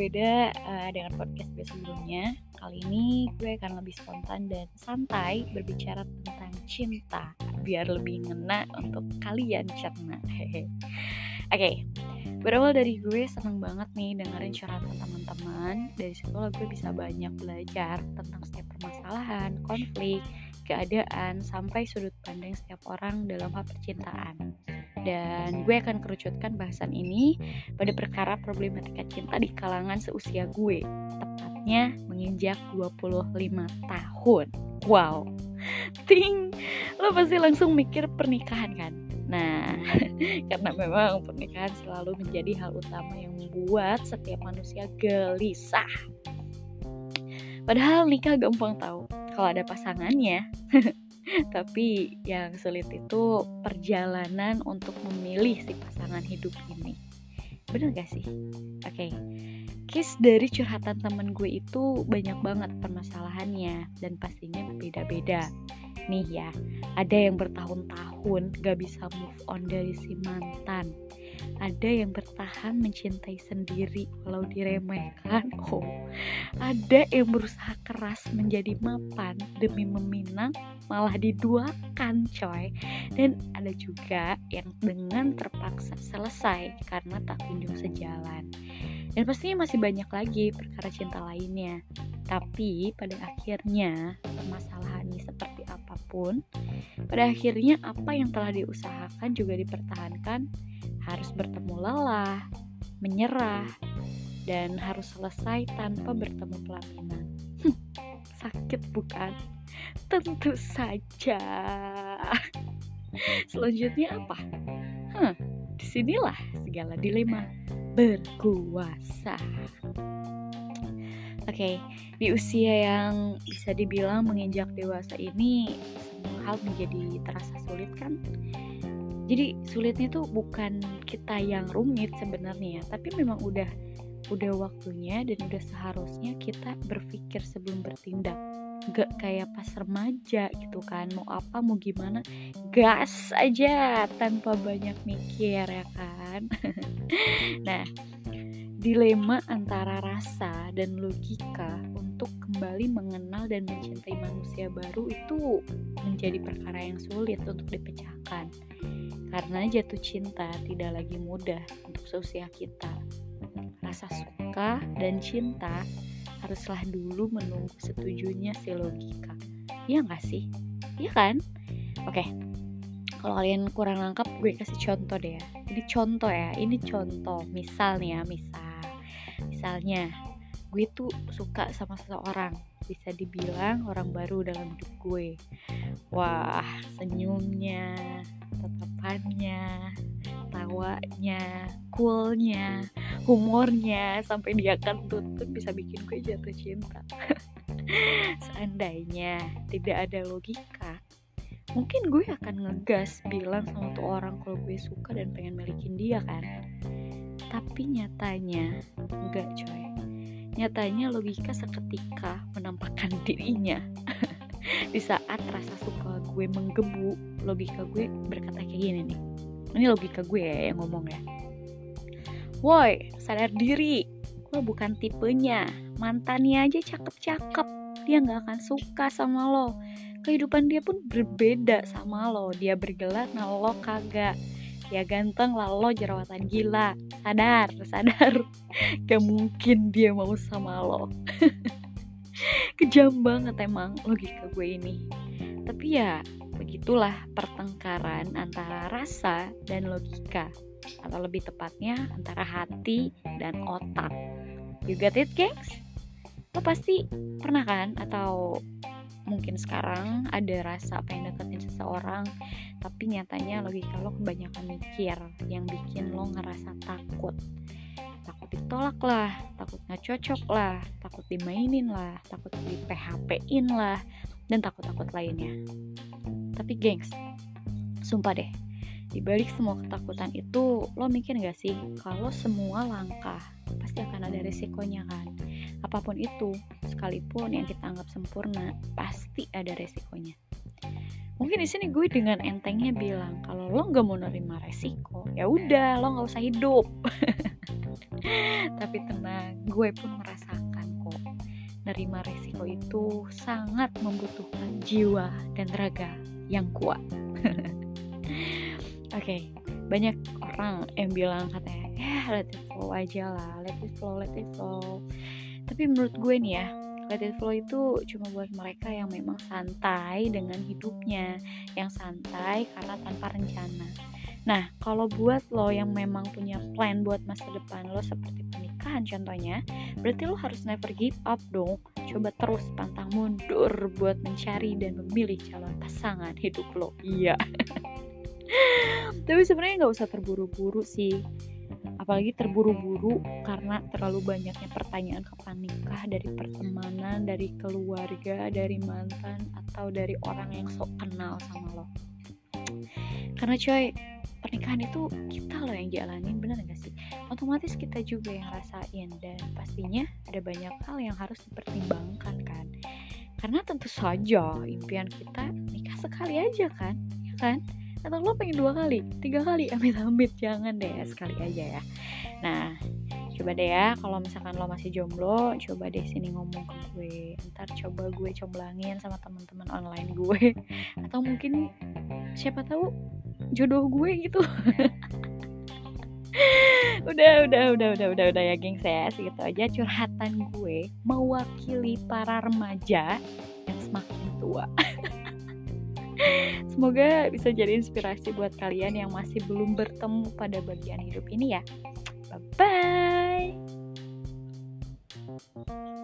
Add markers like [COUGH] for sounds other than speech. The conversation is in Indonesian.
berbeda uh, dengan podcast gue sebelumnya. Kali ini gue akan lebih spontan dan santai berbicara tentang cinta biar lebih ngena untuk kalian cerna. Oke, okay. berawal dari gue seneng banget nih dengerin curhatan teman-teman. Dari situ gue bisa banyak belajar tentang setiap permasalahan, konflik, keadaan, sampai sudut pandang setiap orang dalam hal percintaan dan gue akan kerucutkan bahasan ini pada perkara problematika cinta di kalangan seusia gue tepatnya menginjak 25 tahun. Wow. Ting. Lo pasti langsung mikir pernikahan kan? Nah [LAUGHS] karena memang pernikahan selalu menjadi hal utama yang membuat setiap manusia gelisah. Padahal nikah gampang tahu kalau ada pasangannya [LAUGHS] [LAUGHS] tapi yang sulit itu perjalanan untuk memilih si pasangan hidup ini. Bener gak sih? Oke. Okay. case dari curhatan temen gue itu banyak banget permasalahannya dan pastinya beda-beda. Nih ya ada yang bertahun-tahun gak bisa move on dari si mantan ada yang bertahan mencintai sendiri walau diremehkan. Oh ada yang berusaha keras menjadi mapan demi meminang malah diduakan coy. Dan ada juga yang dengan terpaksa selesai karena tak kunjung sejalan. Dan pastinya masih banyak lagi perkara cinta lainnya. Tapi pada akhirnya permasalahannya seperti apa pun pada akhirnya apa yang telah diusahakan juga dipertahankan harus bertemu lelah, menyerah, dan harus selesai tanpa bertemu pelaminan. [LAUGHS] Sakit bukan? Tentu saja. Selanjutnya apa? Huh, di sinilah segala dilema berkuasa. Oke, okay, di usia yang bisa dibilang menginjak dewasa ini, semua hal menjadi terasa sulit kan? Jadi sulitnya tuh bukan kita yang rumit sebenarnya tapi memang udah udah waktunya dan udah seharusnya kita berpikir sebelum bertindak. Gak kayak pas remaja gitu kan mau apa mau gimana gas aja tanpa banyak mikir ya kan. [LAUGHS] Nah dilema antara rasa dan logika untuk kembali mengenal dan mencintai manusia baru itu menjadi perkara yang sulit untuk dipecahkan karena jatuh cinta tidak lagi mudah untuk seusia kita. Rasa suka dan cinta haruslah dulu menunggu setujunya si logika. Iya gak sih? Iya kan? Oke, kalau kalian kurang lengkap gue kasih contoh deh ya. Ini contoh ya, ini contoh. Misal nih ya, misal. Misalnya, gue tuh suka sama seseorang bisa dibilang orang baru dalam hidup gue wah senyumnya tatapannya tawanya coolnya humornya sampai dia kan tuntun bisa bikin gue jatuh cinta. [LAUGHS] Seandainya tidak ada logika mungkin gue akan ngegas bilang sama tuh orang kalau gue suka dan pengen milikin dia kan. Tapi nyatanya enggak coy. Nyatanya logika seketika menampakkan dirinya. [LAUGHS] Di saat rasa suka gue menggebu, logika gue berkata kayak gini nih. Ini logika gue ya yang ngomong ya. Woi, sadar diri. Lo bukan tipenya. Mantannya aja cakep-cakep. Dia gak akan suka sama lo. Kehidupan dia pun berbeda sama lo. Dia bergelar, nah lo kagak ya ganteng lalu jerawatan gila sadar sadar [LAUGHS] gak mungkin dia mau sama lo [LAUGHS] kejam banget emang logika gue ini tapi ya begitulah pertengkaran antara rasa dan logika atau lebih tepatnya antara hati dan otak. You get it gengs? Lo pasti pernah kan? Atau mungkin sekarang ada rasa pengen deketin seseorang tapi nyatanya logika lo kebanyakan mikir yang bikin lo ngerasa takut. Takut ditolak lah takut nggak cocok lah takut dimainin lah takut di PHP-in lah dan takut-takut lainnya. Tapi gengs sumpah deh dibalik semua ketakutan itu lo mikir gak sih kalau semua langkah pasti akan ada resikonya kan? Apa pun itu sekalipun yang kita anggap sempurna pasti ada resikonya. Mungkin di sini gue dengan entengnya bilang kalau lo nggak mau nerima resiko ya udah lo nggak usah hidup. [LAUGHS] Tapi tenang gue pun merasakan kok nerima resiko itu sangat membutuhkan jiwa dan raga yang kuat. [LAUGHS] Oke okay, banyak orang yang bilang katanya ya let it flow aja lah let it flow let it flow. Tapi menurut gue nih ya let it flow itu cuma buat mereka yang memang santai dengan hidupnya yang santai karena tanpa rencana. Nah, kalau buat lo yang memang punya plan buat masa depan lo seperti pernikahan contohnya, berarti lo harus never give up dong. Coba terus pantang mundur buat mencari dan memilih calon pasangan hidup lo. Iya. [LAUGHS] Tapi sebenarnya nggak usah terburu-buru sih. Apalagi terburu-buru karena terlalu banyaknya pertanyaan kapan nikah dari pertemanan, dari keluarga, dari mantan, atau dari orang yang sok kenal sama lo. Karena coy, pernikahan itu kita loh yang jalanin bener gak sih? Otomatis kita juga yang rasain dan pastinya ada banyak hal yang harus dipertimbangkan kan. Karena tentu saja impian kita nikah sekali aja kan ya kan? Atau lo pengen dua kali tiga kali amit amit jangan deh sekali aja ya. Nah coba deh ya kalau misalkan lo masih jomblo coba deh sini ngomong ke gue. Ntar coba gue comblangin sama teman-teman online gue. [LAUGHS] Atau mungkin siapa tahu jodoh gue gitu. [LAUGHS] Udah udah udah udah udah udah ya geng saya segitu aja curhatan gue mewakili para remaja yang semakin tua. [LAUGHS] Semoga bisa jadi inspirasi buat kalian yang masih belum bertemu pada bagian hidup ini ya bye. bye